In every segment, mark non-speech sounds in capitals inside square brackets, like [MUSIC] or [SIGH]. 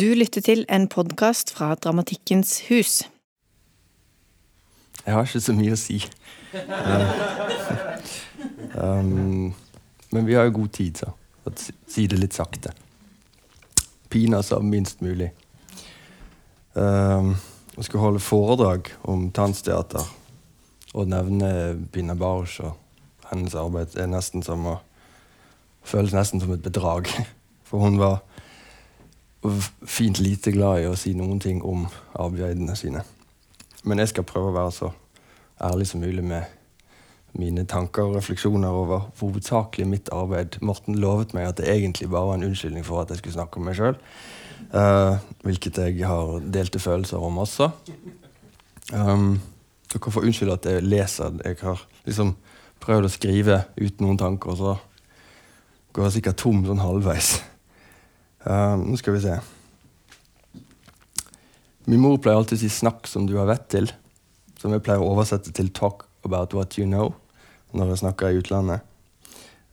Du lytter til en podkast fra Dramatikkens hus. Jeg har ikke så mye å si. [LAUGHS] um, men vi har jo god tid, så å si det litt sakte. Pine oss av minst mulig. Um, jeg skal holde foredrag om tannsteater. Å nevne Pina Bausch og hennes arbeid. er nesten som å føles nesten som et bedrag. [LAUGHS] For hun var fint lite glad i å si noen ting om arbeidene sine. Men jeg skal prøve å være så ærlig som mulig med mine tanker og refleksjoner over hovedsakelig mitt arbeid. Morten lovet meg at det egentlig bare var en unnskyldning for at jeg skulle snakke om meg sjøl. Uh, eh, hvilket jeg har delte følelser om også. Um, dere får unnskylde at jeg leser. Jeg har liksom prøvd å skrive uten noen tanker, og så går jeg sikkert tom sånn halvveis. Uh, nå skal vi se. Min mor pleier alltid å si 'snakk som du har vett til', som jeg pleier å oversette til 'talk about what you know' når jeg snakker i utlandet.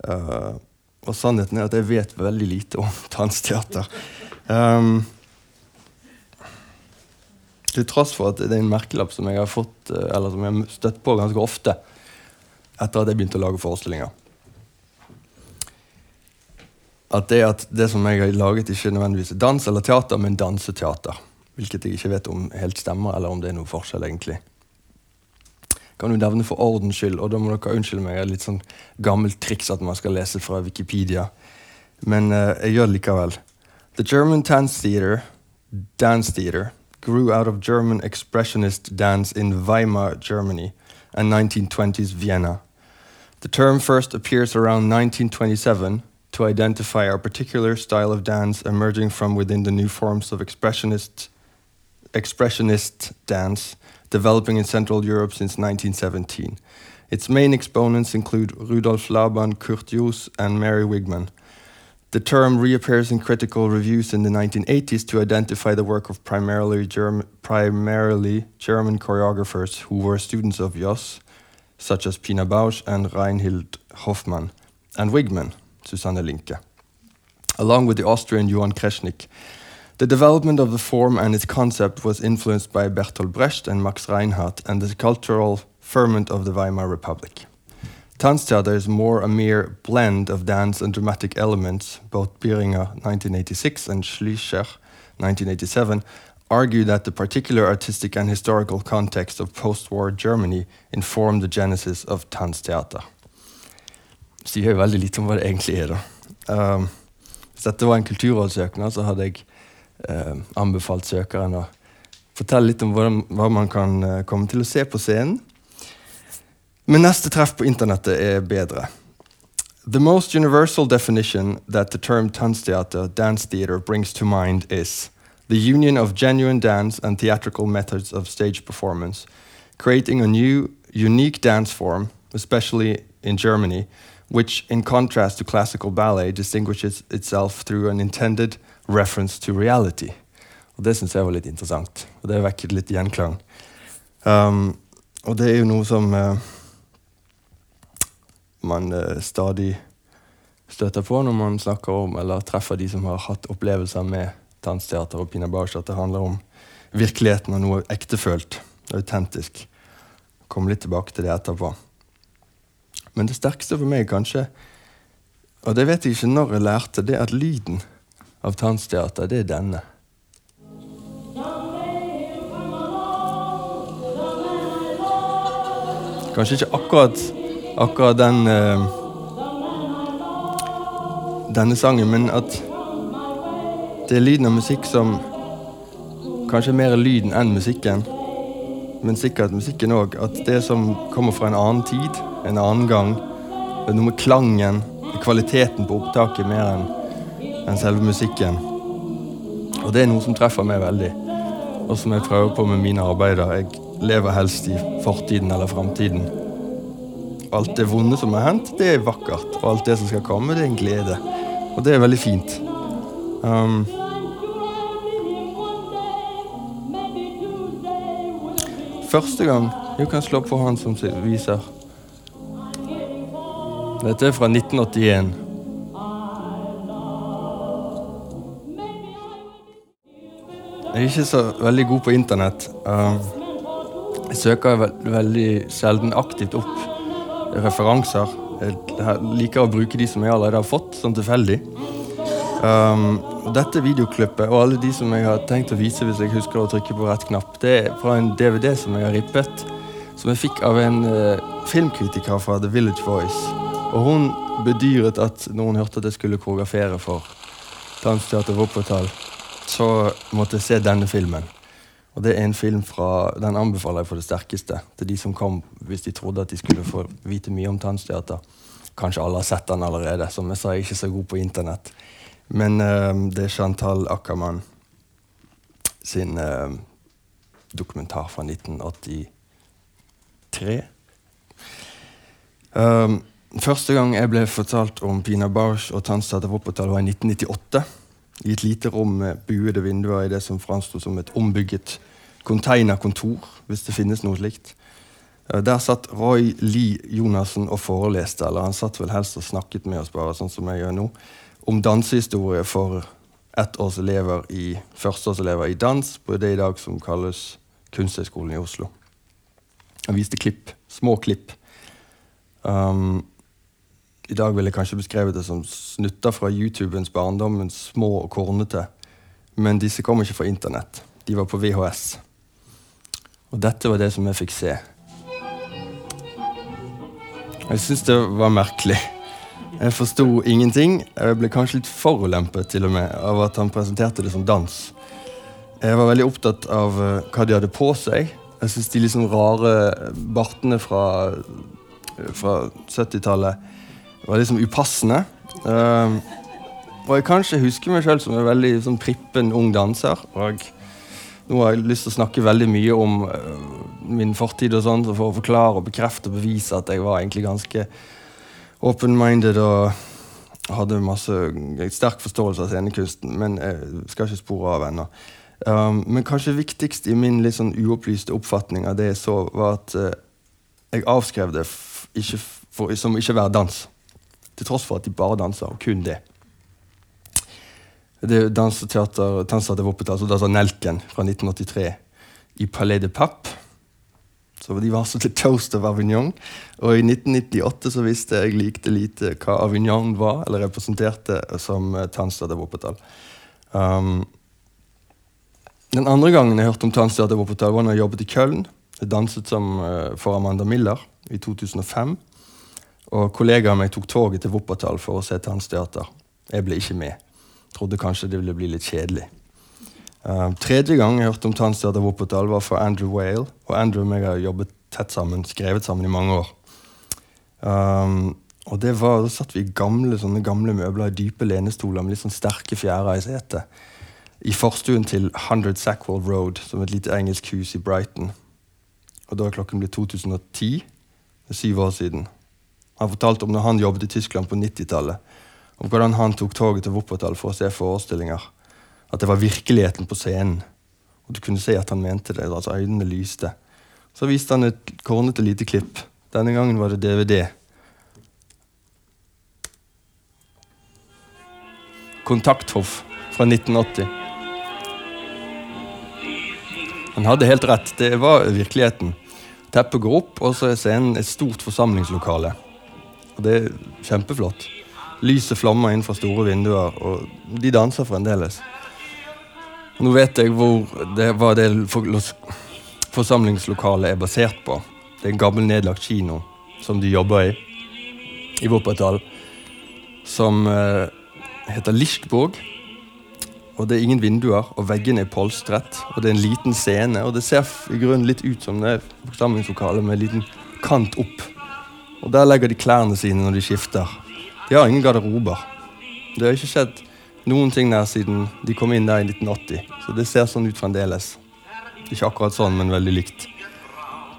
Uh, og sannheten er at jeg vet veldig lite om [LAUGHS] dansteater. Um, til tross for at det er en merkelapp som jeg har fått, eh, eller som jeg har støtt på ganske ofte etter at jeg begynte å lage forestillinger at det at det som jeg har laget, ikke nødvendigvis er dans eller teater, men danseteater. Hvilket jeg ikke vet om helt stemmer, eller om det er noe forskjell, egentlig. Kan du nevne for ordens skyld, og da må dere unnskylde meg, det er litt sånn gammelt triks at man skal lese fra Wikipedia. Men uh, jeg gjør det likevel. The German Dance Theater, dance theater grew out of German expressionist dance in Weimar, Germany, and 1920s Vienna. The term first appears around 1927 to identify our particular style of dance emerging from within the new forms of expressionist, expressionist dance developing in Central Europe since 1917. Its main exponents include Rudolf Laban, Kurt Jooss, and Mary Wigman. The term reappears in critical reviews in the 1980s to identify the work of primarily, Germ primarily German choreographers who were students of Joss, such as Pina Bausch and Reinhild Hoffmann, and Wigman, Susanne Linke, along with the Austrian Johann Kreshnik. The development of the form and its concept was influenced by Bertolt Brecht and Max Reinhardt and the cultural ferment of the Weimar Republic. Tanztheater is more a mere blend of dance and dramatic elements. Both Bieringer 1986 and Schleicher 1987 argue that the particular artistic and historical context of post-war Germany informed the genesis of Tanztheater. Sier jo veldig lite om hva det egentlig er. da. Um, hvis dette var en kulturrådssøknad, så hadde jeg uh, anbefalt søkeren å fortelle litt om hvordan, hva man kan uh, komme til å se på scenen. Men neste treff på internettet er bedre. The most universal definition that the term Tanztheater, dance theater, brings to mind is the union of genuine dance and theatrical methods of stage performance, creating a new, unique dance form, especially in Germany, which, in contrast to classical ballet, distinguishes itself through an intended reference to reality. Og Det syns jeg var litt interessant, og det vekket litt gjenklang. Um, og det er jo noe som uh, man uh, stadig støter på når man snakker om eller treffer de som har hatt opplevelser med dansteater og Pina Bausch, at det handler om virkeligheten og noe ektefølt, autentisk. Kom litt tilbake til det etterpå. Men det sterkeste for meg, kanskje, og det vet jeg ikke når jeg lærte, det er at lyden av Tannsteater, det er denne. Kanskje ikke akkurat, akkurat den uh, Denne sangen, men at det er lyden av musikk som Kanskje mer lyden enn musikken, men sikkert musikken òg. At det som kommer fra en annen tid, en annen gang. Det er noe med klangen, kvaliteten på opptaket, mer enn en selve musikken. Og det er noe som treffer meg veldig, og som jeg prøver på med mine arbeider. Jeg lever helst i fortiden eller framtiden. Alt det vonde som har hendt, det er vakkert. Og alt det som skal komme, det er en glede. Og det er veldig fint. Um, første gang Du kan slå på han som viser dette er fra 1981. Jeg er ikke så veldig god på internett. Um, jeg søker veldig sjelden aktivt opp referanser. Jeg liker å bruke de som jeg allerede har fått, sånn tilfeldig. Um, dette videoklippet og alle de som jeg har tenkt å vise hvis jeg husker å trykke på rett knapp, det er fra en DVD som jeg har rippet, som jeg fikk av en uh, filmkritiker fra The Village Voice. Og hun bedyret at når hun hørte at jeg skulle koreografere for Dansteater Wuppertal, så måtte jeg se denne filmen. Og det er en film fra, Den anbefaler jeg for det sterkeste til de som kom hvis de trodde at de skulle få vite mye om tannsteater. Kanskje alle har sett den allerede. Som jeg sa, jeg er ikke så god på internett. Men uh, det er Chantal Ackermann sin uh, dokumentar fra 1983. Um, første gang jeg ble fortalt om Pina Bausch og Tannstad Wuppertal, var i 1998 i et lite rom med buede vinduer i det som framsto som et ombygget containerkontor, hvis det finnes noe slikt. Eh, der satt Roy Lee Jonassen og foreleste, eller han satt vel helst og snakket med oss, bare sånn som jeg gjør nå, om dansehistorie for ettårselever i førsteårselever i dans på det i dag som kalles Kunsthøgskolen i Oslo. Han viste klipp, små klipp. Um, i dag ville jeg kanskje beskrevet det som snutter fra YouTubens barndommen, små og kornete. Men disse kom ikke fra internett. De var på VHS. Og dette var det som jeg fikk se. Jeg syns det var merkelig. Jeg forsto ingenting. Jeg ble kanskje litt forulempet til og med av at han presenterte det som dans. Jeg var veldig opptatt av uh, hva de hadde på seg. Jeg syns de liksom rare bartene fra, fra 70-tallet det var liksom upassende. Uh, og jeg kanskje husker meg sjøl som en veldig sånn, prippen ung danser. Og nå har jeg lyst til å snakke veldig mye om uh, min fortid og sånt, for å forklare og bekrefte og bevise at jeg var egentlig ganske open-minded og hadde masse sterk forståelse av scenekunsten. Men jeg skal ikke spore av ennå. Um, men kanskje viktigst i min litt sånn uopplyste oppfatning av det jeg så, var at uh, jeg avskrev det ikke for, som ikke være dans. Til tross for at de bare danser, og kun det. Det er danseteater, Tansteater Wuppertal, altså danser Nelken fra 1983 i Palais de Papp. Så De var så til Toast av Avignon. Og i 1998 så visste jeg likte lite hva Avignon var, eller representerte som Tansteater Wuppertal. Um, den andre gangen jeg hørte om Tansteater Wuppertal, var når jeg jobbet i Köln. Jeg danset som, uh, for Amanda Miller i 2005. Og kollegaen min tok toget til Wuppertal for å se Tannsteater. Jeg ble ikke med. Trodde kanskje det ville bli litt kjedelig. Uh, tredje gang jeg hørte om Tannsteater Wuppertal, var for Andrew Whale. Og Andrew og jeg har jobbet tett sammen, skrevet sammen i mange år. Um, og det var, Da satt vi i gamle, gamle møbler i dype lenestoler med litt sånn sterke fjærer i setet. I forstuen til 100 Sackwell Road, som et lite engelsk hus i Brighton. Og Da er klokken blitt 2010. Det er syv år siden. Han fortalte om når han jobbet i Tyskland på 90-tallet. Om hvordan han tok toget til Wuppertal for å se forestillinger. At det var virkeligheten på scenen. Og du kunne se at han mente det. altså Øynene lyste. Så viste han et kornete lite klipp. Denne gangen var det DVD. Kontakthoff fra 1980. Han hadde helt rett. Det var virkeligheten. Teppet går opp, og så er scenen et stort forsamlingslokale. Og det er kjempeflott. Lyset flammer inn fra store vinduer, og de danser fremdeles. Nå vet jeg hvor det, hva det forsamlingslokalet er basert på. Det er en gammel, nedlagt kino som de jobber i, i Wuppertal, som eh, heter Lichtburg. Og det er ingen vinduer, og veggene er polstret. Og det er en liten scene, og det ser i grunnen litt ut som det er forsamlingslokalet med en liten kant opp og der legger de klærne sine når de skifter. De har ingen garderober. Det har ikke skjedd noen ting der siden de kom inn der i 1980. Så det ser sånn ut fremdeles. Ikke akkurat sånn, men veldig likt.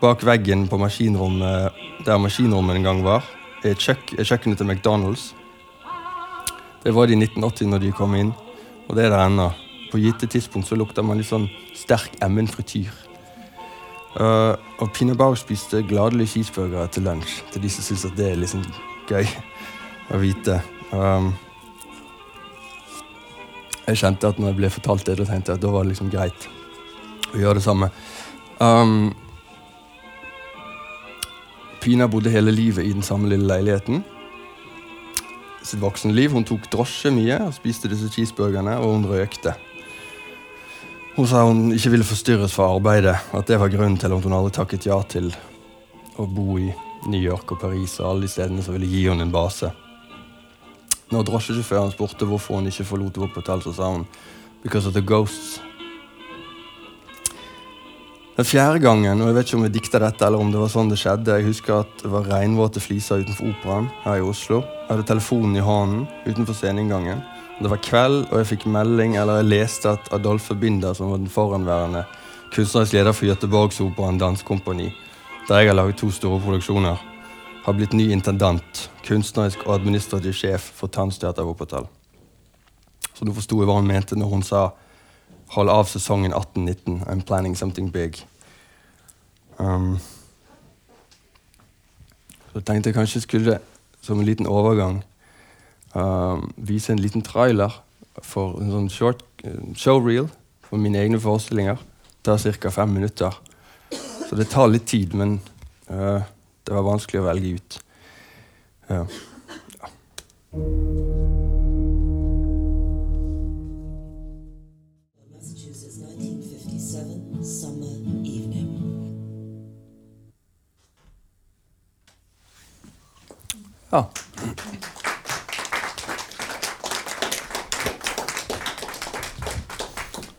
Bak veggen på maskinrommet der maskinrommet en gang var, er, kjøk er kjøkkenet til McDonald's. Det var det i 1980 når de kom inn, og det er det ennå. På gitte tidspunkt så lukter man litt sånn sterk emmen-frityr. Uh, og Pina Bauer spiste gladelig cheeseburgere til lunsj, til de som syns det er liksom gøy å vite. Um, jeg kjente at når jeg ble fortalt det, da tenkte jeg at da var det liksom greit å gjøre det samme. Um, Pina bodde hele livet i den samme lille leiligheten. Sitt voksenliv. Hun tok drosje mye og spiste disse cheeseburgerne, og hun røykte. Hun sa hun ikke ville forstyrres fra arbeidet, at det var grunnen til at hun aldri takket ja til å bo i New York og Paris og alle de stedene som ville gi henne en base. Når drosjesjåføren spurte hvorfor hun ikke forlot Wuppertal, så sa hun 'because of the ghosts'. Den fjerde gangen, og jeg vet ikke om jeg dikta dette, eller om det var sånn det skjedde Jeg husker at det var regnvåte fliser utenfor Operaen her i Oslo. Jeg hadde telefonen i hånden utenfor sceneinngangen. Det var kveld, og jeg fikk melding, eller jeg leste at Adolfe Binder, som var den foranværende kunstnerisk leder for Göteborgsoperaen Dansekompani, der jeg har laget to store produksjoner, har blitt ny intendant, kunstnerisk og administrativ sjef for Tannsteater Wuppertal. Så nå forsto jeg hva hun mente når hun sa 'hold av sesongen 18-19'. I'm planning something big. Um, så tenkte jeg kanskje skulle, som en liten overgang, vise en liten trailer for en sånn short showreel for mine egne forestillinger. Det tar ca. fem minutter. Så det tar litt tid, men uh, det var vanskelig å velge ut. Uh, ja. Massachusetts, 1957, summer evening. ja.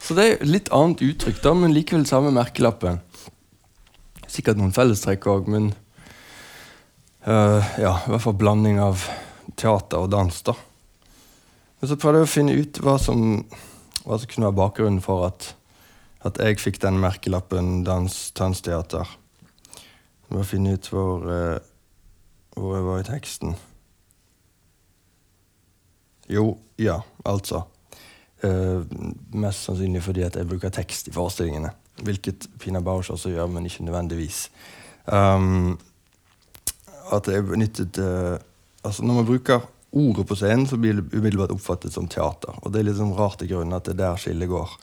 Så det er litt annet uttrykk, da, men likevel samme merkelappen. Sikkert noen fellestrekk òg, men uh, ja, i hvert fall blanding av teater og dans. da. Men så prøvde jeg å finne ut hva som, hva som kunne være bakgrunnen for at, at jeg fikk den merkelappen dans, tansteater. Jeg må finne ut hvor, uh, hvor jeg var i teksten. Jo, ja, altså. Uh, mest sannsynlig fordi at jeg bruker tekst i forestillingene. Hvilket Pina Bausch også gjør, men ikke nødvendigvis. Um, at jeg benyttet uh, altså Når man bruker ordet på scenen, så blir det umiddelbart oppfattet som teater. Og det er litt sånn rart i grunnen at det er der skillet går.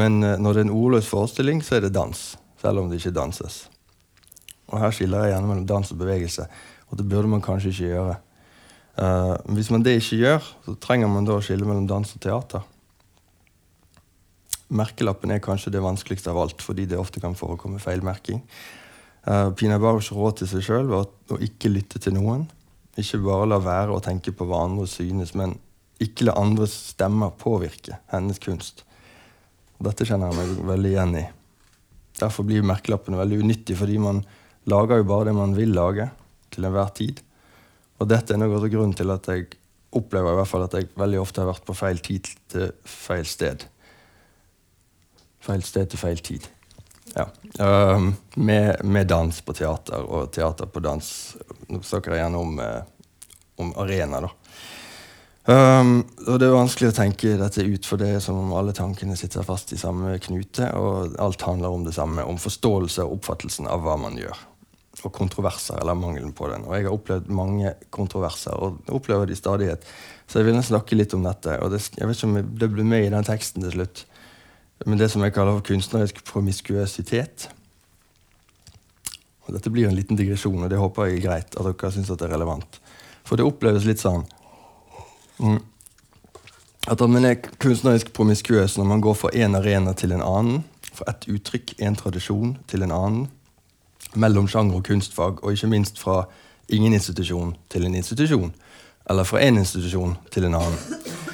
Men uh, når det er en ordløs forestilling, så er det dans. Selv om det ikke danses. Og her skiller jeg gjerne mellom dans og bevegelse. Og det burde man kanskje ikke gjøre. Hvis man det ikke gjør, så trenger man da å skille mellom dans og teater. Merkelappen er kanskje det vanskeligste av alt, fordi det ofte kan forekomme feilmerking. Uh, Pina Bausch råd til seg sjøl var å ikke lytte til noen. Ikke bare la være å tenke på hva andre synes, men ikke la andres stemmer påvirke hennes kunst. Dette kjenner jeg meg veldig igjen i. Derfor blir merkelappene veldig unyttige, fordi man lager jo bare det man vil lage, til enhver tid. Og dette er noe av grunnen til at jeg opplever i hvert fall at jeg veldig ofte har vært på feil tid til feil sted. Feil sted til feil tid. Ja. Uh, med, med, dans på teater og teater på dans. Nå snakker jeg gjerne om, uh, om arena, da. Um, og det er vanskelig å tenke dette ut, for det er som om alle tankene sitter fast i samme knute, og alt handler om det samme, om forståelse og oppfattelsen av hva man gjør. Og kontroverser, eller mangelen på den. Og jeg har opplevd mange kontroverser, og opplever de stadighet. Så jeg vil snakke litt om dette. Og det, jeg vet ikke om det ble med i den teksten til slutt. Men det som jeg kaller for kunstnerisk promiskuøsitet. Og dette blir en liten digresjon, og det håper jeg er greit at dere syns er relevant. For det oppleves litt sånn mm, at man er kunstnerisk promiskuøs når man går fra én arena til en annen. Fra ett uttrykk, én tradisjon, til en annen. Mellom sjanger og kunstfag, og ikke minst fra ingen institusjon til en institusjon. Eller fra én institusjon til en annen.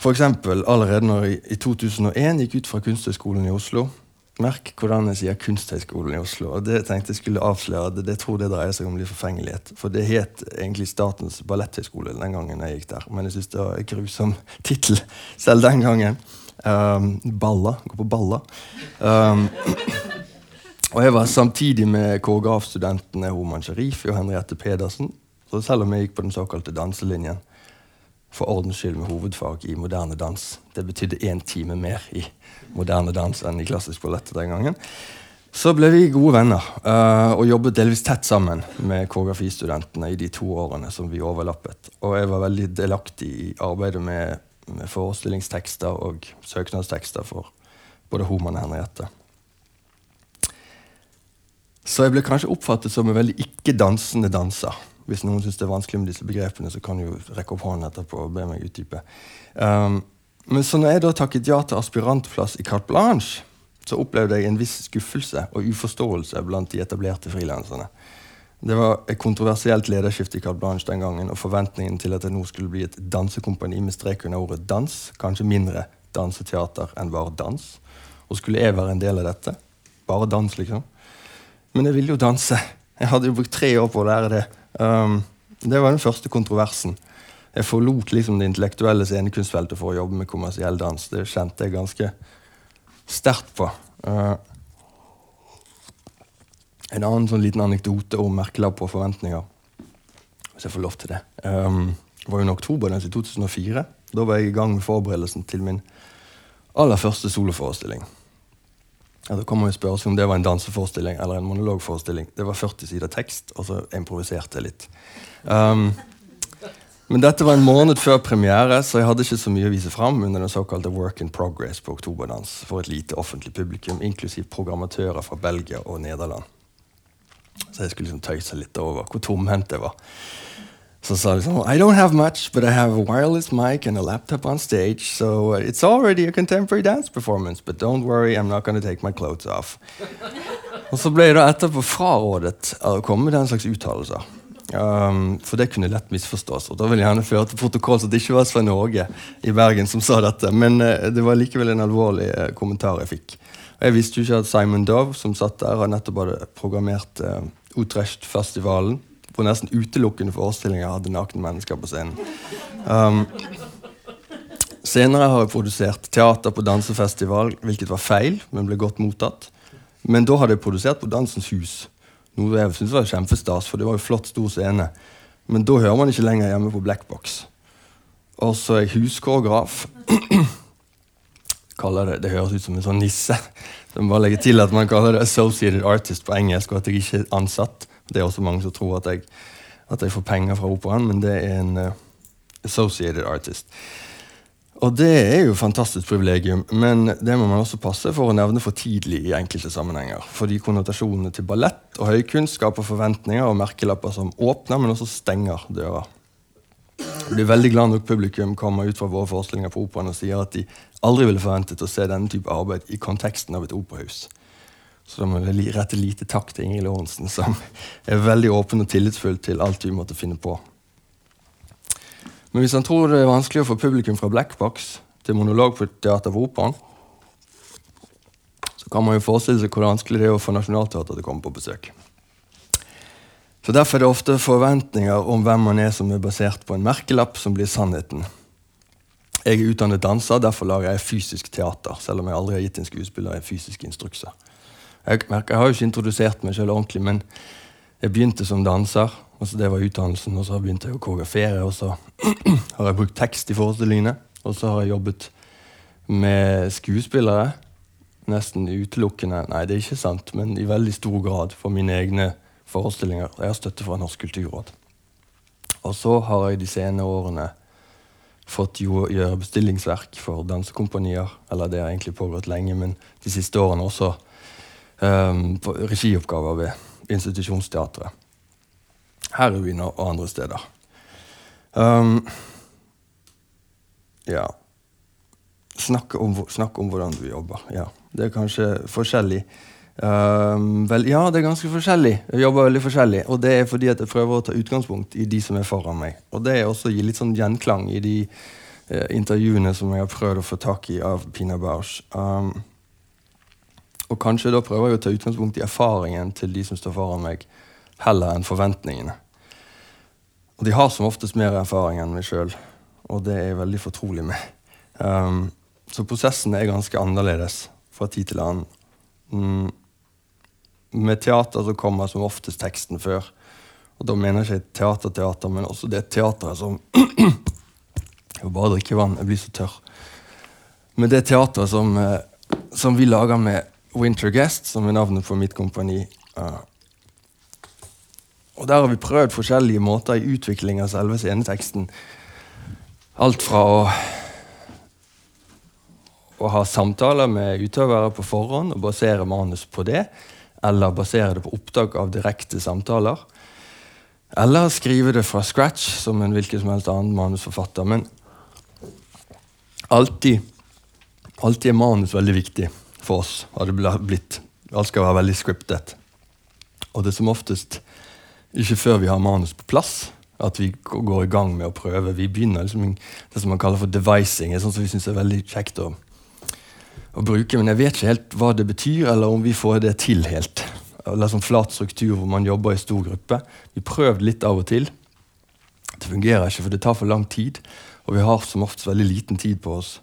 For eksempel, allerede når jeg i 2001 gikk ut fra Kunsthøgskolen i Oslo. Merk hvordan jeg sier Kunsthøgskolen i Oslo. og Det tenkte jeg skulle avsløre. Det, det tror det dreier seg om litt forfengelighet. For det het egentlig Statens balletthøgskole den gangen jeg gikk der. Men jeg syns det var en grusom [LAUGHS] tittel selv den gangen. Um, balla. Gå på balla. Um, [CLEARS THROAT] og jeg var samtidig med koreografstudentene Homan Sharifi og Henriette Pedersen. Så selv om jeg gikk på den såkalte danselinjen, for ordens skyld med hovedfag i moderne dans. Det betydde én time mer i moderne dans enn i klassisk ballett den gangen. Så ble vi gode venner uh, og jobbet delvis tett sammen med koreografistudentene i de to årene som vi overlappet. Og jeg var veldig delaktig i arbeidet med med forestillingstekster og søknadstekster for både Homan og Henriette. Så jeg ble kanskje oppfattet som en veldig ikke-dansende danser. Hvis noen syns det er vanskelig med disse begrepene, så kan du jo rekke opp hånden etterpå og be meg utdype. Um, men så når jeg da takket ja til aspirantplass i Carte Blanche, så opplevde jeg en viss skuffelse og uforståelse blant de etablerte frilanserne. Det var et kontroversielt lederskifte i Carte Blanche den gangen, og forventningen til at det nå skulle bli et dansekompani med strek under ordet dans, kanskje mindre danseteater enn bare dans. Og skulle jeg være en del av dette? Bare dans, liksom. Men jeg ville jo danse. Jeg hadde jo brukt tre år på å lære det. Um, det var den første kontroversen. Jeg forlot liksom det intellektuelle scenekunstfeltet for å jobbe med kommersiell dans. Det kjente jeg ganske sterkt på. Uh, en annen sånn liten anekdote om merkelapp på forventninger, hvis jeg får lov til det, um, var jo oktober den i 2004. Da var jeg i gang med forberedelsen til min aller første soloforestilling. Ja, da kan man jo spørre seg om det var en danseforestilling eller en monologforestilling. Det var 40 sider tekst, og så improviserte jeg litt. Um, men dette var en måned før premiere, så jeg hadde ikke så mye å vise fram under den såkalte Work in Progress på Oktoberdans for et lite offentlig publikum, inklusiv programmatører fra Belgia og Nederland. Så jeg skulle liksom tøyse litt over hvor tomhendt jeg var. Sa de sånn I don't have much, but I have a wireless mic and a laptop on stage, so uh, it's already a contemporary dance performance, but don't worry, I'm not gonna take my clothes off. [LAUGHS] Og så ble jeg da etterpå frarådet å komme med den slags uttalelser. Um, for det kunne lett misforstås. Og da vil jeg gjerne føre til protokoll så det ikke var Svein Åge i Bergen som sa dette. Men uh, det var likevel en alvorlig uh, kommentar jeg fikk. Og jeg visste jo ikke at Simon Dove, som satt der, og nettopp hadde programmert uh, Utrecht-festivalen, hvor nesten utelukkende forestillinger hadde nakne mennesker på scenen. Um, senere har jeg produsert teater på dansefestival, hvilket var feil, men ble godt mottatt. Men da hadde jeg produsert på Dansens Hus, noe jeg syntes var kjempestas, for det var jo flott, stor scene. Men da hører man ikke lenger hjemme på Blackbox. Og så er jeg huskoreograf. [CLEARS THROAT] det, det høres ut som en sånn nisse. [LAUGHS] Så bare legge til at Man kaller det associated artist på engelsk, og at jeg ikke er ansatt. Det er også mange som tror at jeg, at jeg får penger fra operaen, men det er en uh, associated artist. Og det er jo fantastisk privilegium, men det må man også passe for å nevne for tidlig i enkelte sammenhenger. Fordi konnotasjonene til ballett og høykunst skaper forventninger og merkelapper som åpner, men også stenger dører. Jeg blir veldig glad når publikum kommer ut fra våre forestillinger på operaen og sier at de aldri ville forventet å se denne type arbeid i konteksten av et operahus. Så da må jeg rette lite takk til Ingrid Lorentzen, som er veldig åpen og tillitsfull til alt vi måtte finne på. Men hvis han tror det er vanskelig å få publikum fra Blackbox til monolog på Teater for Operaen, så kan man jo forestille seg hvor vanskelig det er å få Nationaltheatret til å komme på besøk. Så Derfor er det ofte forventninger om hvem man er som er basert på en merkelapp som blir sannheten. Jeg er utdannet danser, derfor lager jeg fysisk teater, selv om jeg aldri har gitt en skuespiller en fysisk instrukser. Jeg, jeg har jo ikke introdusert meg selv ordentlig, men jeg begynte som danser. og så Det var utdannelsen, og så begynte jeg å koreografere. Og så [CLEARS THROAT] har jeg brukt tekst i forestillingene. Og så har jeg jobbet med skuespillere. Nesten utelukkende Nei, det er ikke sant, men i veldig stor grad for mine egne forestillinger. Jeg har støtte fra Norsk kulturråd. Og så har jeg de senere årene fått gjøre bestillingsverk for dansekompanier. Eller det har egentlig pågått lenge, men de siste årene også regioppgaver ved institusjonsteatret. Her i Wien og andre steder. Um, ja Snakke om, snakke om, hvordan du jobber. Ja, det er kanskje forskjellig. Um, vel, ja, det er ganske forskjellig. Jeg jobber veldig forskjellig. Og det er fordi at jeg prøver å ta utgangspunkt i de som er foran meg. Og det er også å gi litt sånn gjenklang i de eh, intervjuene som jeg har prøvd å få tak i av Pina Bausch. Um, og kanskje da prøver jeg å ta utgangspunkt i erfaringen til de som står foran meg, heller enn forventningene. Og de har som oftest mer erfaring enn meg sjøl, og det er jeg veldig fortrolig med. Um, så prosessen er ganske annerledes fra tid til annen. Mm. Med teater så kommer som oftest teksten før. Og da mener jeg ikke teaterteater, men også det teateret som [CLEARS THROAT] Jeg må bare drikke vann, jeg blir så tørr. Men det teateret som, eh, som vi lager med Winter Guest, som er navnet på mitt kompani. Og Der har vi prøvd forskjellige måter i utvikling av selve sceneteksten. Alt fra å å ha samtaler med utøvere på forhånd og basere manus på det. Eller basere det på opptak av direkte samtaler. Eller skrive det fra scratch, som en hvilken som helst annen manusforfatter. Men alltid, alltid er manus veldig viktig for oss. hadde blitt. Alt skal være veldig scriptet. Og det er som oftest ikke før vi har manus på plass, at vi går i gang med å prøve. Vi begynner liksom det som man kaller for devising. sånn som vi syns er veldig kjekt å, å bruke. Men jeg vet ikke helt hva det betyr, eller om vi får det til helt. Eller sånn flat struktur hvor man jobber i stor gruppe. Vi prøvde litt av og til. Det fungerer ikke, for det tar for lang tid. Og vi har som oftest veldig liten tid på oss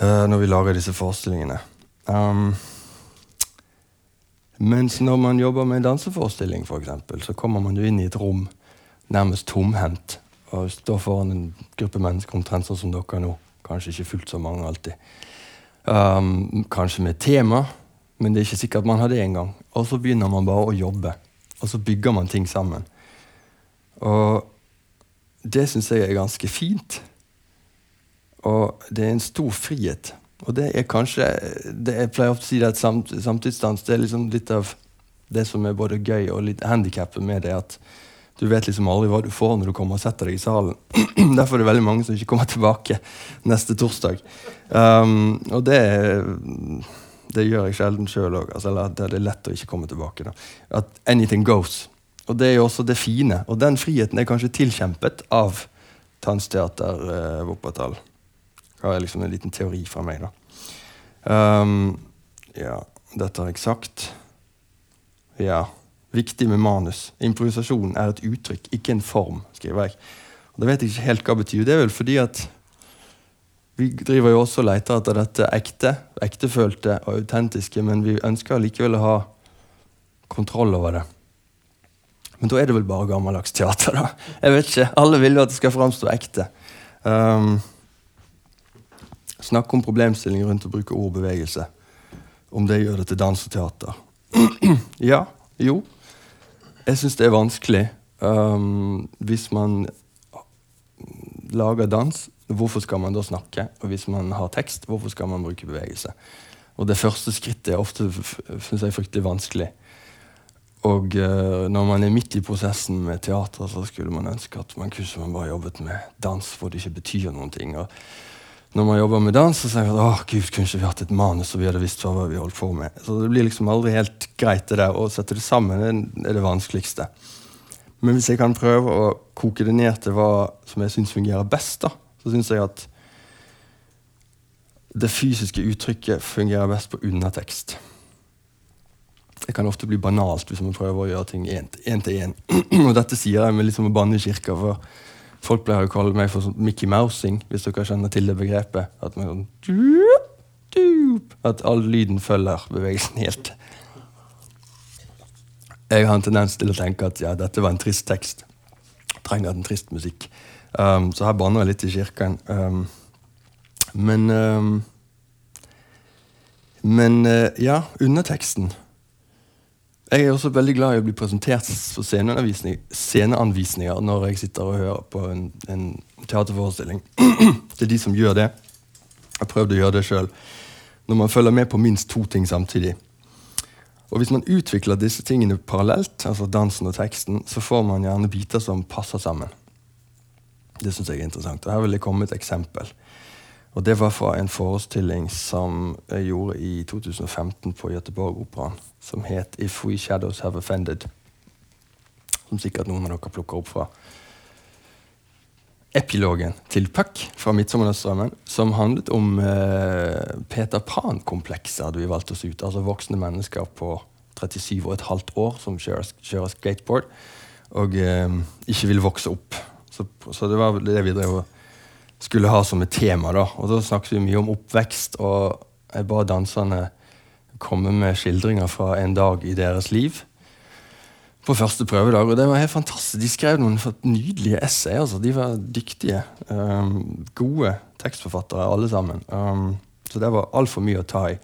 uh, når vi lager disse forestillingene. Um, mens når man jobber med danseforestilling, for eksempel, så kommer man jo inn i et rom nærmest tomhendt og står foran en gruppe mennesker omtrent sånn som dere nå. Kanskje ikke fullt så mange alltid. Um, kanskje med tema, men det er ikke sikkert man har det engang. Og så begynner man bare å jobbe, og så bygger man ting sammen. Og det syns jeg er ganske fint. Og det er en stor frihet. Og det er kanskje det Jeg pleier ofte å si at samt, samtidsdans det er liksom litt av det som er både gøy og litt handikappet med det. At du vet liksom aldri hva du får når du kommer og setter deg i salen. [CLEARS THROAT] Derfor er det veldig mange som ikke kommer tilbake neste torsdag. Um, og det, det gjør jeg sjelden sjøl òg. Altså, det er lett å ikke komme tilbake. Da. At anything goes. Og det er jo også det fine. Og den friheten er kanskje tilkjempet av Tansteater eh. Det er liksom en liten teori fra meg, da. Um, ja, dette har jeg sagt. Ja. Viktig med manus. Improvisasjon er et uttrykk, ikke en form, skriver jeg. Og Det vet jeg ikke helt hva det betyr. Det er vel fordi at vi driver jo også og leter etter dette ekte, ektefølte og autentiske, men vi ønsker likevel å ha kontroll over det. Men da er det vel bare gammeldags teater, da. Jeg vet ikke. Alle vil jo at det skal framstå ekte. Um, Snakke om problemstillinger rundt å bruke ord og bevegelse. Om det gjør det til dans og teater. [CLEARS THROAT] ja, jo. Jeg syns det er vanskelig. Um, hvis man lager dans, hvorfor skal man da snakke? Og hvis man har tekst, hvorfor skal man bruke bevegelse? Og det første skrittet er ofte synes jeg, fryktelig vanskelig. Og uh, når man er midt i prosessen med teater, så skulle man ønske at man kunne bare jobbet med dans hvor det ikke betyr noen ting. Og når man jobber med dans, så sier man at gud, kunne ikke vi hatt et manus så vi hadde visst hva vi holdt på med. Så det blir liksom aldri helt greit det der. Å sette det sammen er det vanskeligste. Men hvis jeg kan prøve å koke det ned til hva som jeg syns fungerer best, da, så syns jeg at det fysiske uttrykket fungerer best på undertekst. Det kan ofte bli banalt hvis man prøver å gjøre ting én til én. [CLEARS THROAT] Og dette sier jeg med litt som å banne i kirka. for Folk pleier å kalle meg for sånn Mickey Mousing, hvis dere kjenner til det begrepet. At, sånn, at all lyden følger bevegelsen helt. Jeg har en tendens til å tenke at ja, dette var en trist tekst. Trenger en trist musikk. Um, så her banner jeg litt i kirken. Um, men um, Men uh, ja, underteksten. Jeg er også veldig glad i å bli presentert for sceneanvisninger når jeg sitter og hører på en, en teaterforestilling. [CLEARS THROAT] det er de som gjør det. Jeg har prøvd å gjøre det sjøl. Når man følger med på minst to ting samtidig. Og Hvis man utvikler disse tingene parallelt, altså dansen og teksten, så får man gjerne biter som passer sammen. Det syns jeg er interessant. Og Her vil jeg komme med et eksempel. Og Det var fra en forestilling som jeg gjorde i 2015 på Göteborg-operaen. Som het If We Shadows Have Offended. Som sikkert noen av dere plukker opp fra. Epilogen til Puck fra 'Midtsommernattsdrømmen', som handlet om eh, Peter Pan-komplekset, hadde vi valgt oss ut. Altså voksne mennesker på 37 og et halvt år som kjører, kjører skateboard og eh, ikke vil vokse opp. Så, så det var det vi drev og skulle ha som et tema. da. Og da snakket vi mye om oppvekst, og jeg ba danserne komme med skildringer fra en dag i deres liv. På første prøvedag, og det var helt fantastisk. De skrev noen nydelige essay. altså. De var dyktige. Um, gode tekstforfattere, alle sammen. Um, så det var altfor mye å ta i.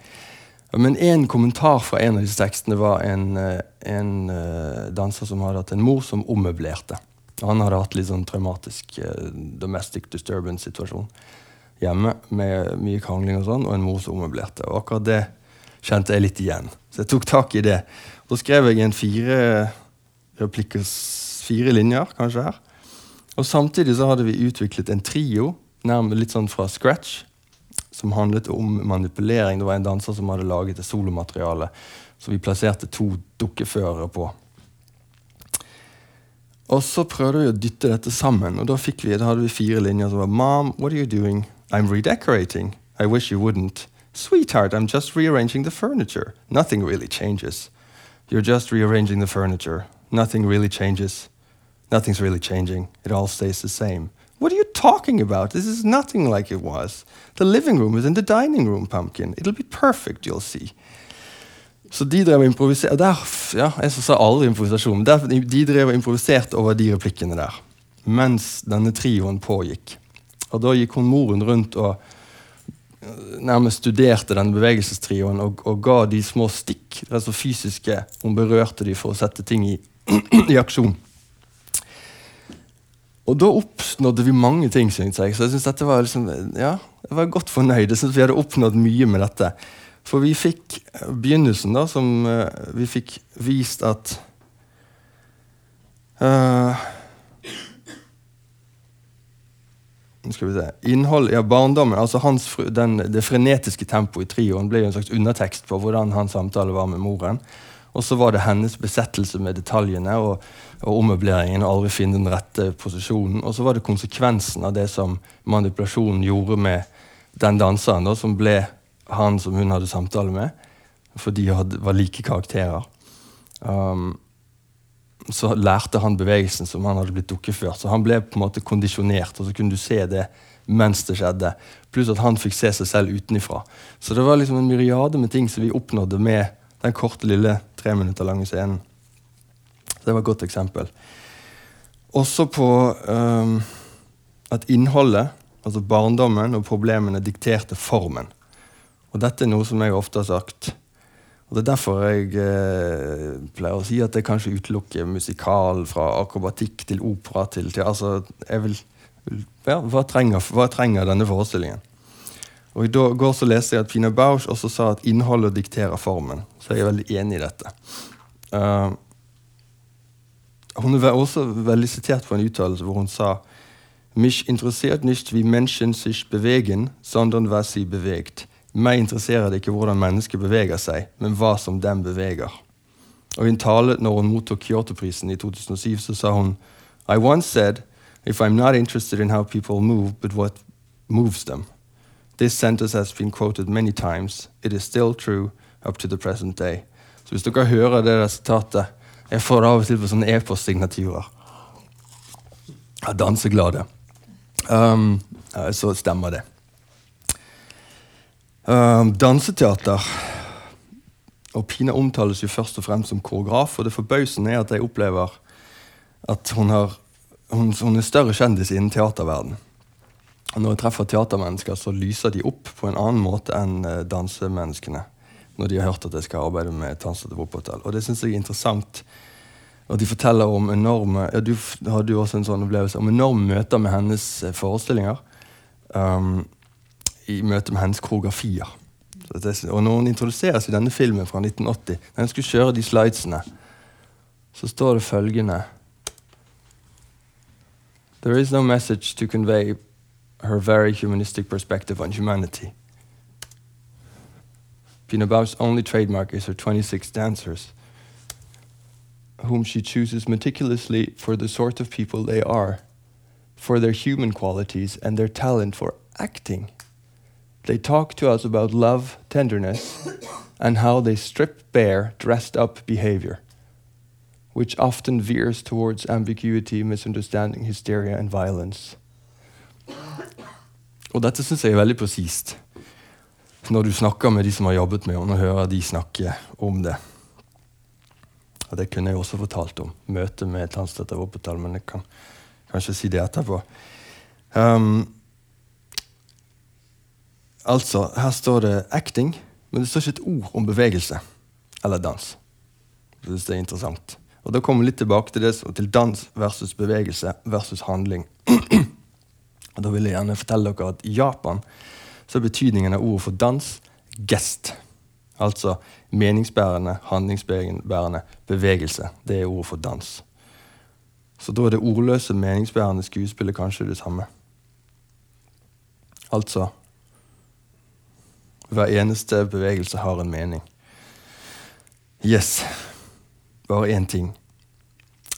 Men en kommentar fra en av disse tekstene var en, en uh, danser som hadde hatt en mor som ommøblerte. Han hadde hatt litt sånn traumatisk eh, domestic disturbance-situasjon hjemme med mye krangling og sånn, og en mor som ommøblerte. Og akkurat det kjente jeg litt igjen. Så jeg tok tak i det. Da skrev jeg en fire replikkers fire linjer, kanskje her. Og samtidig så hadde vi utviklet en trio, nærmest litt sånn fra scratch, som handlet om manipulering. Det var en danser som hadde laget et solomateriale som vi plasserte to dukkeførere på. Og så prøvde vi å dytte dette sammen, og da, vi, da hadde vi fire linjer som var Mom, what are you doing? I'm redecorating. I wish you wouldn't. Sweetheart, I'm just rearranging the furniture. Nothing really changes. You're just rearranging the furniture. Nothing really changes. Nothing's really changing. It all stays the same. What are you talking about? This is nothing like it was. The living room is in the dining room, Pumpkin. It'll be perfect, you'll see. Så de drev og der, ja, Jeg sa aldri improvisasjon, men der, de drev og improviserte over de replikkene der. Mens denne trioen pågikk. Og da gikk hun moren rundt og øh, nærmest studerte denne bevegelsestrioen og, og ga de små stikk, altså fysiske. Hun berørte de for å sette ting i, [CLEARS THROAT] i aksjon. Og da oppnådde vi mange ting, synes jeg. Så jeg synes dette var liksom, ja, jeg var godt fornøyd. Jeg synes vi hadde oppnådd mye med dette. For vi fikk eh, begynnelsen, da, som uh, vi fikk vist at uh, skal vi se, Innhold, ja, Barndommen, altså hans, den, det frenetiske tempoet i trioen ble jo en slags undertekst på hvordan hans samtale var med moren. Og så var det hennes besettelse med detaljene og, og ommøbleringen. og aldri finne den rette posisjonen. Og så var det konsekvensen av det som manipulasjonen gjorde med den danseren, da, som ble han som hun hadde samtale med, for de hadde, var like karakterer. Um, så lærte han bevegelsen som han hadde blitt dukkeført. Så han ble på en måte kondisjonert, og så kunne du se det mens det skjedde. Pluss at han fikk se seg selv utenifra. Så det var liksom en myriade med ting som vi oppnådde med den korte, lille tre minutter lange scenen. Så Det var et godt eksempel. Også på um, at innholdet, altså barndommen og problemene, dikterte formen. Og dette er noe som jeg ofte har sagt. Og Det er derfor jeg eh, pleier å si at det kanskje utelukker musikal fra akrobatikk til opera til, til altså, jeg vil, ja, hva, trenger, hva trenger denne forestillingen? Og I går så leste jeg at Pina Bausch også sa at innholdet dikterer formen. Så jeg er veldig enig i dette. Uh, hun er også veldig sitert på en uttalelse hvor hun sa Mich interessiert nicht wie Menschen sich bewegen, sondern was sie bewegt. Meg interesserer det ikke hvordan mennesket beveger seg, men hva som dem beveger. Og I en tale når hun mottok Kyoto-prisen i 2007, så sa hun I once said, if I'm not interested in how people move, but what moves them. This sentence has been quoted many times. It is still true up to the present day. Så hvis dere hører det der sitatet Jeg får det av og til på sånne e-postsignaturer. Danseglade. Um, så stemmer det. Um, danseteater. Og Pina omtales jo først og fremst som koreograf, og det forbausende er at jeg opplever at hun, har, hun, hun er større kjendis innen teaterverden. Og når jeg treffer teatermennesker, så lyser de opp på en annen måte enn uh, dansemenneskene. Når de har hørt at jeg skal arbeide med Tanstad Opphotell. Og det syns jeg er interessant. Og de forteller om enorme ja, Du hadde jo også en sånn opplevelse om enorme møter med hennes uh, forestillinger. Um, I møte med hennes koreografier. Er- og når hun introduseres i denne filmen fra 1980, når hun skulle kjøre de slidesene, så står det følgende There is no message to convey her very humanistic perspective on humanity. Pina Bausch's only trademark is her 26 dancers, whom she chooses meticulously for the sort of people they are, for their human qualities and their talent for acting. They talk to us about love, tenderness, and how they strip bare dressed up behavior, which often veers towards ambiguity, misunderstanding, hysteria, and violence. Og dette syns jeg er veldig presist. Når du snakker med de som har jobbet med henne, og hører de snakke om det. Og Det kunne jeg også fortalt om. Møte med Tannstøtter Wuppertal, men jeg kan kanskje si det etterpå. Um, altså, her står det 'acting', men det står ikke et ord om bevegelse eller dans. Jeg synes det er interessant. Og Da kommer vi litt tilbake til det til dans versus bevegelse versus handling. [CLEARS THROAT] Og da vil jeg gjerne fortelle dere at I Japan så er betydningen av ordet for dans gest. Altså meningsbærende, handlingsbærende bevegelse. Det er ordet for dans. Så da er det ordløse, meningsbærende skuespillet kanskje det samme. Altså Hver eneste bevegelse har en mening. Yes. Bare én ting.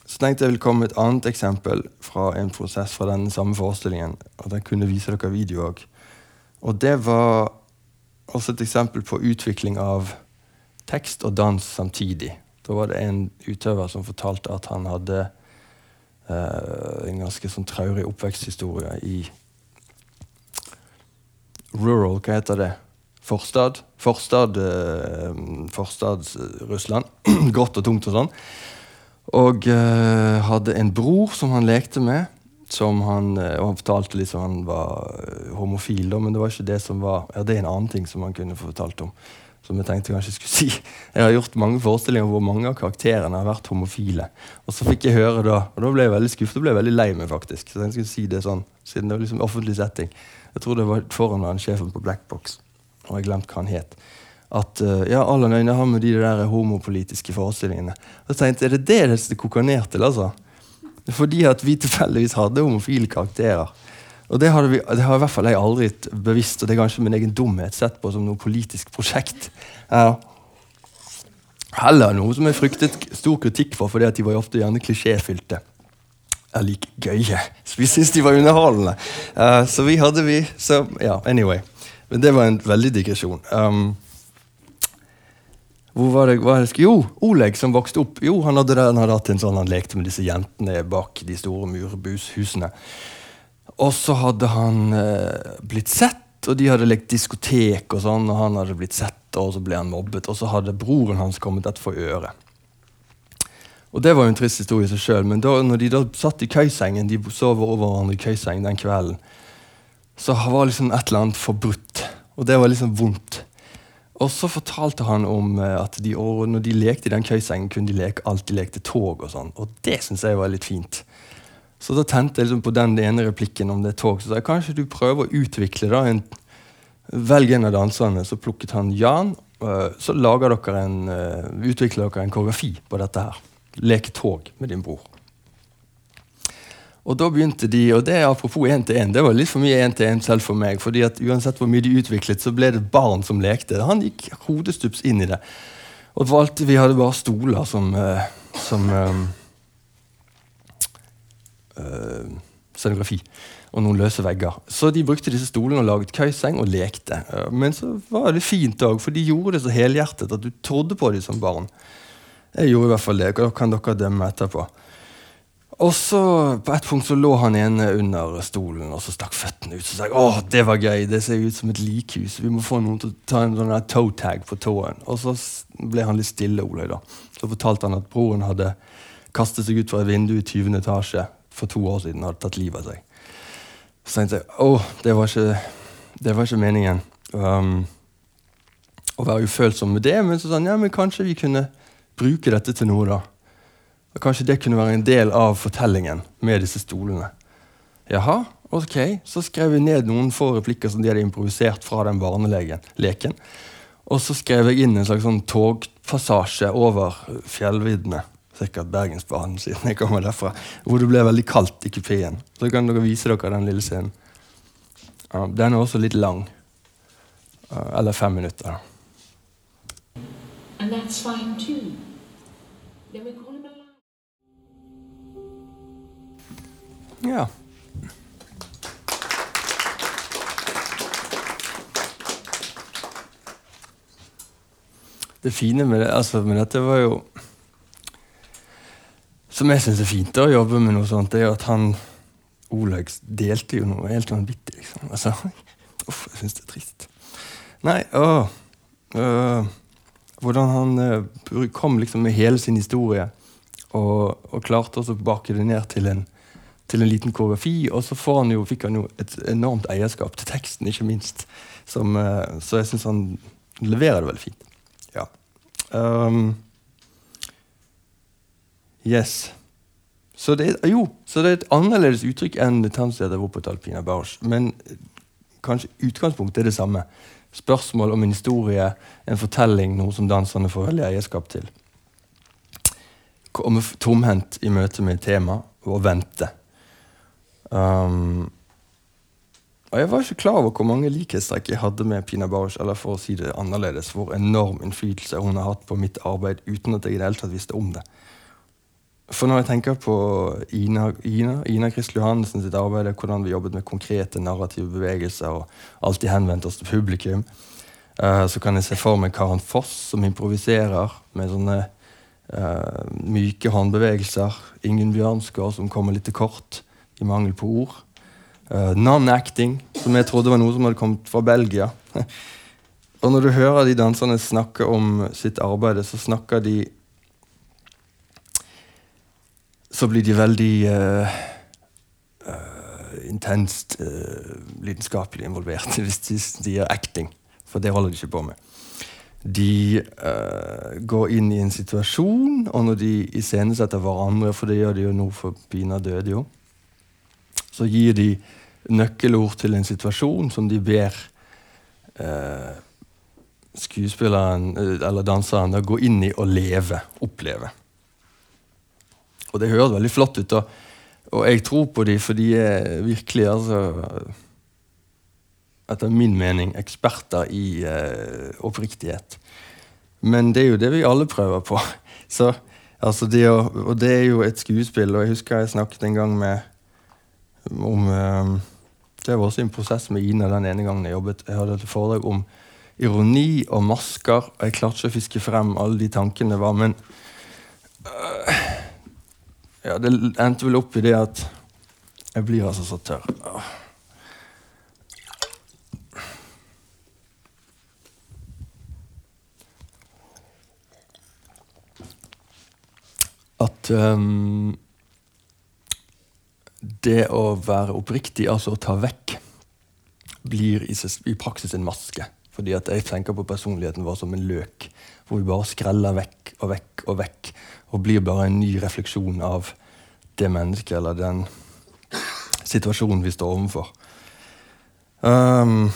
Så tenkte jeg ville komme med et annet eksempel fra en prosess fra den samme forestillingen. Og den kunne vise dere video òg. Og det var også et eksempel på utvikling av tekst og dans samtidig. Da var det en utøver som fortalte at han hadde eh, en ganske sånn traurig oppveksthistorie i rural, hva heter det? Forstad. Forstad, eh, forstad Russland. [CLEARS THROAT] Grått og tungt og sånn. Og eh, hadde en bror som han lekte med. Som han, eh, og han fortalte liksom han var eh, homofil, da, men det var ikke det som var Ja, det er en annen ting som han kunne få fortalt om. Som jeg tenkte kanskje skulle [LAUGHS] si. Jeg har gjort mange forestillinger hvor mange av karakterene har vært homofile. Og så fikk jeg høre da, og da ble jeg veldig skuffet og ble jeg veldig lei meg, faktisk. Så jeg skulle si det sånn, Siden det var liksom offentlig setting. Jeg tror det var foran han sjefen på Black Box, og jeg glemte hva han het. At uh, ja, Allan Øyne har med de der homopolitiske forestillingene. Og jeg tenkte Er det det det koker ned til? altså? Fordi at vi tilfeldigvis hadde homofile karakterer. Og det, vi, det har i hvert fall jeg aldri bevisst, og det er kanskje min egen dumhet sett på som noe politisk prosjekt. Ja. Heller noe som jeg fryktet stor kritikk for, fordi at de var ofte gjerne klisjéfylte. Er like gøye. Så vi syntes de var underholdende. Uh, så vi hadde vi Så ja, anyway. Men det var en veldig digresjon. Um, hvor var det, jeg skulle, Jo, Oleg som vokste opp. Jo, Han hadde, han hadde hatt en sånn, han lekte med disse jentene bak de store murbushusene. Og så hadde han eh, blitt sett, og de hadde lekt diskotek, og sånn, og han hadde blitt sett, og så ble han mobbet. Og så hadde broren hans kommet etter for øret. Og Det var jo en trist historie i seg sjøl, men da når de da satt i køysengen, de sov over hverandre i køysengen den kvelden, så var liksom et eller annet forbrutt. Og det var liksom vondt. Og så fortalte han om eh, at de, når de lekte i den køysengen, kunne de leke alt. De lekte tog og sånn. Og det syns jeg var litt fint. Så da tente jeg liksom på den ene replikken om det tog. Så sa jeg kanskje du prøver å utvikle da en Velg en av danserne. Så plukket han Jan. Eh, så dere en, eh, utvikler dere en koreografi på dette her. Leke tog med din bror. Og da begynte de, og det er apropos én til én, det var litt for mye én til én selv for meg. fordi at uansett hvor mye de utviklet, så ble det barn som lekte. Han gikk hodestups inn i det. Og valgte, vi hadde bare stoler som, uh, som um, uh, scenografi. Og noen løse vegger. Så de brukte disse stolene og laget køyseng og lekte. Men så var det fint òg, for de gjorde det så helhjertet at du trodde på dem som barn. Jeg gjorde i hvert fall det. Da kan dere dømme etterpå. Og så På et punkt så lå han ene under stolen og så stakk føttene ut. Så sa jeg åh, det var gøy, det ser ut som et likhus. Vi må få noen til å ta en sånn toe tag på tåen. Og så ble han litt stille, Olaug. da. Så fortalte han at broren hadde kastet seg ut fra et vindu i 20. etasje for to år siden og hadde tatt livet av seg. Så tenkte jeg åh, det var ikke, det var ikke meningen um, å være ufølsom med det. Men så sa han ja, men kanskje vi kunne bruke dette til noe, da. Og Kanskje det kunne være en del av fortellingen med disse stolene. Jaha, ok, Så skrev jeg ned noen få replikker som de hadde improvisert fra den barneleken. Og så skrev jeg inn en slags sånn togpassasje over fjellviddene. Sikkert Bergensbanen, siden jeg kommer derfra. Hvor det ble veldig kaldt i kupeen. Så kan dere vise dere den lille scenen. Ja, den er også litt lang. Eller fem minutter. And that's fine too. Then we Ja. Det fine med, det, altså med dette var jo Som jeg syns er fint å jobbe med noe sånt, det er at han Oleg delte jo noe helt vanvittig, liksom. Altså, [LAUGHS] uff, jeg syns det er trist. Nei, å, øh, Hvordan han øh, kom liksom med hele sin historie og, og klarte å bakke det ned til en til en liten koreografi, og så han jo, fikk han jo et enormt eierskap til teksten, ikke minst. Som, uh, så jeg syns han leverer det veldig fint. Ja. Um, yes. Så det, jo, så det er et annerledes uttrykk enn Tanzia Wuppertal Pina Bausch. Men eh, kanskje utgangspunktet er det samme. Spørsmål om en historie, en fortelling, noe som danserne får veldig eierskap til. Komme tomhendt i møte med et tema og vente. Um, og jeg var ikke klar over hvor mange likhetstrekk jeg hadde med Pina Bausch, eller for å si det annerledes, hvor enorm innflytelse hun har hatt på mitt arbeid uten at jeg i det hele tatt visste om det. For når jeg tenker på Ina, Ina, Ina Kristel Johannessen sitt arbeid, hvordan vi jobbet med konkrete narrative bevegelser og alltid henvendt oss til publikum, uh, så kan jeg se for meg Karen Foss som improviserer med sånne uh, myke håndbevegelser. Ingen Bjørnsgaard som kommer litt til kort i mangel på ord. Uh, Non-acting, som jeg trodde var noe som hadde kommet fra Belgia. [LAUGHS] og når du hører de danserne snakke om sitt arbeid, så snakker de Så blir de veldig uh, uh, intenst lidenskapelig involvert [LAUGHS] hvis de sier acting. For det holder de ikke på med. De uh, går inn i en situasjon, og når de iscenesetter hverandre, for det gjør de jo nå for Pina døde jo, så gir de nøkkelord til en situasjon som de ber eh, skuespilleren eh, eller danseren da gå inn i og leve, oppleve. Og det høres veldig flott ut, og, og jeg tror på dem, for de er virkelig altså, etter min mening eksperter i eh, oppriktighet. Men det er jo det vi alle prøver på. [LAUGHS] Så, altså det å, og det er jo et skuespill, og jeg husker jeg snakket en gang med om eh, Det var også en prosess med Ina den ene gangen jeg jobbet. Jeg hadde et foredrag om ironi og masker, og jeg klarte ikke å fiske frem alle de tankene det var, men øh, ja, det endte vel opp i det at jeg blir altså så tørr. At øhm, det å være oppriktig, altså å ta vekk, blir i, i praksis en maske. Fordi at jeg tenker på personligheten vår som en løk, hvor vi bare skreller vekk og vekk og vekk, og blir bare en ny refleksjon av det mennesket eller den situasjonen vi står overfor. Um,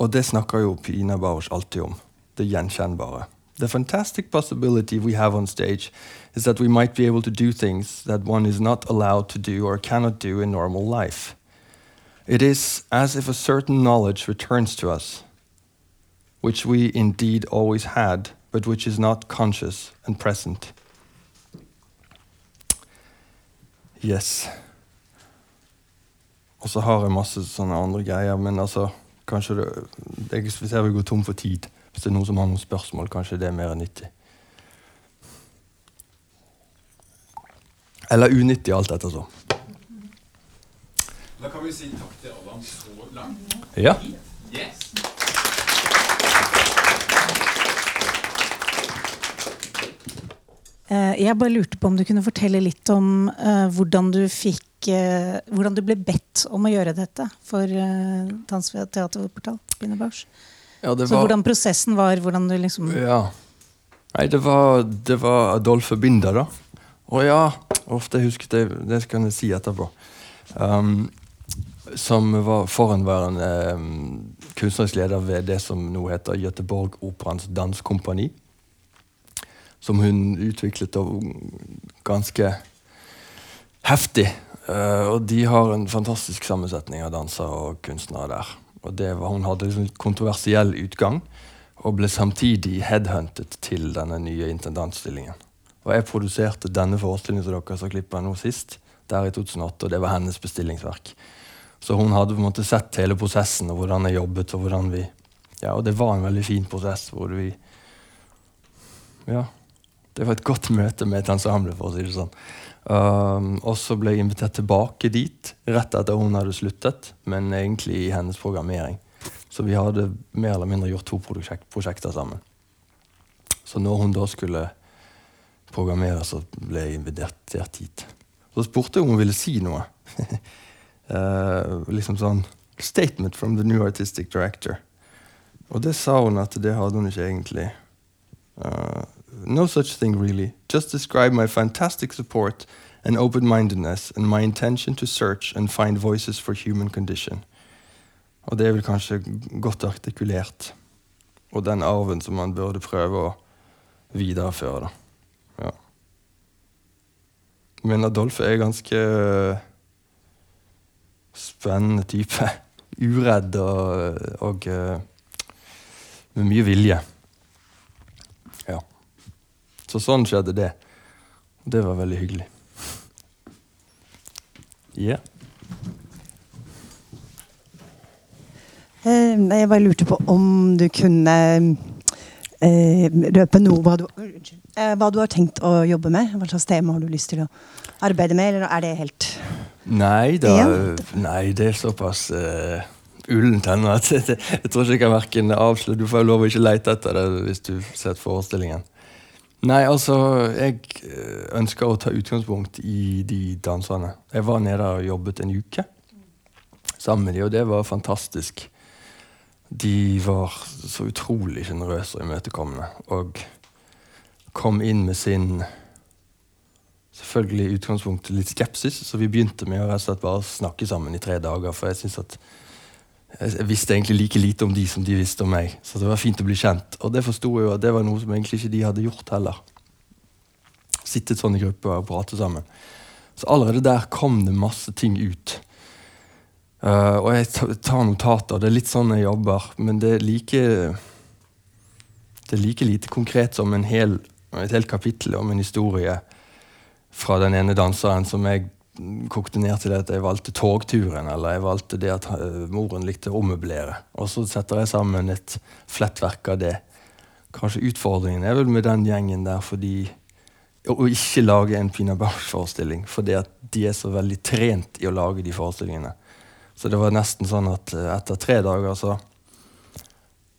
og det snakker jo Pina Bausch alltid om. Det gjenkjennbare. The fantastic possibility we have on stage is that we might be able to do things that one is not allowed to do or cannot do in normal life. It is as if a certain knowledge returns to us, which we indeed always had, but which is not conscious and present. Yes. Og så har jeg masse sånne andre greier, men altså Kanskje det jeg, Hvis jeg vil gå tom for tid, hvis det er noen som har noen spørsmål, kanskje det er mer nyttig. Eller unyttig, alt ettersom. Da kan vi si takk til Adam så langt. Ja. Yes. Eh, Jeg bare lurte på om du kunne fortelle litt om eh, hvordan du fikk eh, Hvordan du ble bedt om å gjøre dette for uh, Dans ved Teaterportal. Pine ja, var... Så hvordan prosessen var, hvordan du liksom Ja. Nei, det var, det var Adolfe Binder, da. Å ja, ofte husket jeg Det kan jeg si etterpå. Um, som var forhenværende um, kunstnerisk leder ved det som nå heter Göteborg Operans danskompani. Som hun utviklet ganske heftig. Uh, og de har en fantastisk sammensetning av dansere og kunstnere der. Og var, Hun hadde liksom litt kontroversiell utgang, og ble samtidig headhuntet til denne nye intendantstillingen. Og jeg produserte denne forestillingen som dere så klippet nå sist, der i 2008, og det var hennes bestillingsverk. Så hun hadde på en måte sett hele prosessen og hvordan jeg jobbet. Og hvordan vi, ja, og det var en veldig fin prosess hvor vi Ja. Det var et godt møte med et ensemble, for å si det sånn. Um, og så ble jeg invitert tilbake dit rett etter hun hadde sluttet, men egentlig i hennes programmering. Så vi hadde mer eller mindre gjort to prosjekt, prosjekter sammen. Så når hun da skulle programmere, så ble jeg invitert hit. Så spurte jeg om hun ville si noe. uh, [LAUGHS] liksom sånn Statement from the new artistic director. Og det sa hun at det hadde hun ikke egentlig. Uh, no such thing, really. Just describe my fantastic support and open-mindedness, and my intention to search and find voices for human condition. Og det er vel kanskje godt artikulert. Og den arven som man burde prøve å videreføre. da. Men Adolf er ganske spennende type. [LAUGHS] Uredd og, og eh, med mye vilje. Ja. Så sånn skjedde det. Og det var veldig hyggelig. Eh, Jeg bare lurte på om du kunne eh, røpe noe hva du, eh, hva du har tenkt å jobbe med? Hva slags tema har du lyst til å arbeide med, eller er det helt Nei da, nei, det er såpass uh, ullent ennå at [LAUGHS] jeg, jeg tror ikke jeg kan verken avsløre Du får lov å ikke lete etter det hvis du har sett forestillingen. Nei, altså Jeg eh, ønsker å ta utgangspunkt i de danserne. Jeg var nede og jobbet en uke sammen med de, og det var fantastisk. De var så utrolig sjenerøse og imøtekommende. Og kom inn med sin selvfølgelig i utgangspunktet litt skepsis, så vi begynte med å slett bare snakke sammen i tre dager. For jeg synes at jeg visste egentlig like lite om de som de visste om meg. Så det var fint å bli kjent. Og det forsto jeg jo at det var noe som egentlig ikke de hadde gjort heller. Sittet sånn i grupper og pratet sammen. Så allerede der kom det masse ting ut. Eh, og jeg tar notater. Det er litt sånn jeg jobber, men det er like Det er like lite konkret som hel, et helt kapittel om en historie fra den ene danseren som jeg kokte ned til at jeg valgte togturen, eller jeg valgte det at eh, moren likte å ommøblere. Og så setter jeg sammen et flettverk av det. Kanskje utfordringen er vel med den gjengen der fordi å ikke lage en Pina Bausch-forestilling, fordi at de er så veldig trent i å lage de forestillingene. Så det var nesten sånn at eh, etter tre dager så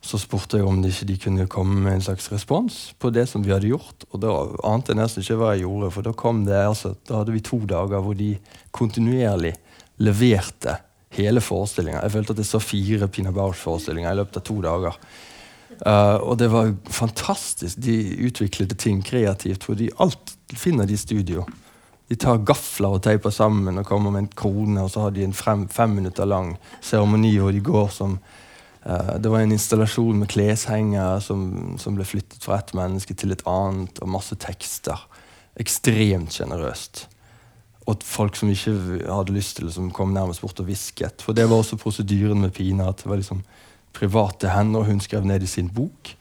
så spurte jeg om de ikke de kunne komme med en slags respons på det som vi hadde gjort. Og da ante jeg nesten ikke hva jeg gjorde, for da kom det altså, da hadde vi to dager hvor de kontinuerlig leverte hele forestillinga. Jeg følte at jeg så fire Pina Bausch-forestillinger i løpet av to dager. Uh, og det var fantastisk. De utviklet ting kreativt, fordi alt finner de i studio. De tar gafler og teiper sammen og kommer med en krone, og så har de en frem, fem minutter lang seremoni hvor de går som uh, Det var en installasjon med kleshenger som, som ble flyttet fra ett menneske til et annet, og masse tekster. Ekstremt sjenerøst. Og folk som ikke hadde lyst til liksom, som kom nærmest bort og hvisket. For det var også prosedyren med Pina. at det var liksom private hender og hun skrev ned i sin bok.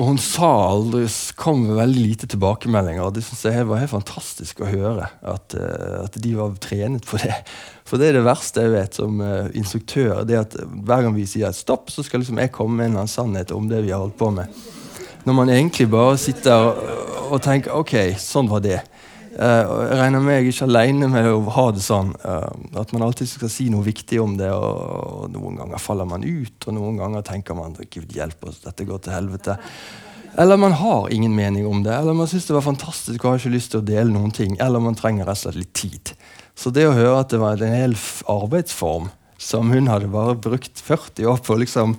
Og hun sa aldri, kom med veldig lite tilbakemeldinger. og Det synes jeg var helt fantastisk å høre. At, eh, at de var trenet på det. For det er det verste jeg vet som eh, instruktør. det at Hver gang vi sier stopp, så skal liksom jeg komme med en eller annen sannhet om det vi har holdt på med. Når man egentlig bare sitter og, tenker ok, sånn var det. Eh, jeg regner med jeg er ikke alene med å ha det sånn. eh, at man alltid skal si noe viktig om det. Og Noen ganger faller man ut, og noen ganger tenker man Gud hjelpe oss, dette går til helvete. Eller man har ingen mening om det, eller man syns det var fantastisk og har ikke lyst til å dele noen ting. Eller man trenger rett og slett litt tid. Så det å høre at det var en hel arbeidsform som hun hadde bare brukt 40 år på liksom,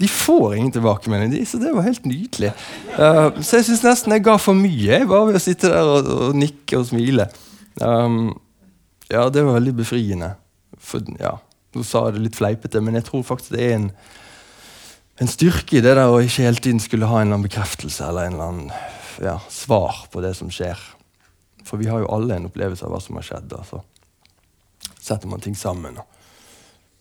De får ingen tilbakemelding, de, så det var helt nydelig. Uh, så jeg syns nesten jeg ga for mye bare ved å sitte der og, og nikke og smile. Um, ja, det var veldig befriende. For, ja, Nå sa jeg det litt fleipete, men jeg tror faktisk det er en, en styrke i det der å ikke hele tiden skulle ha en eller annen bekreftelse eller en eller annen ja, svar på det som skjer. For vi har jo alle en opplevelse av hva som har skjedd. Og så setter man ting sammen. Og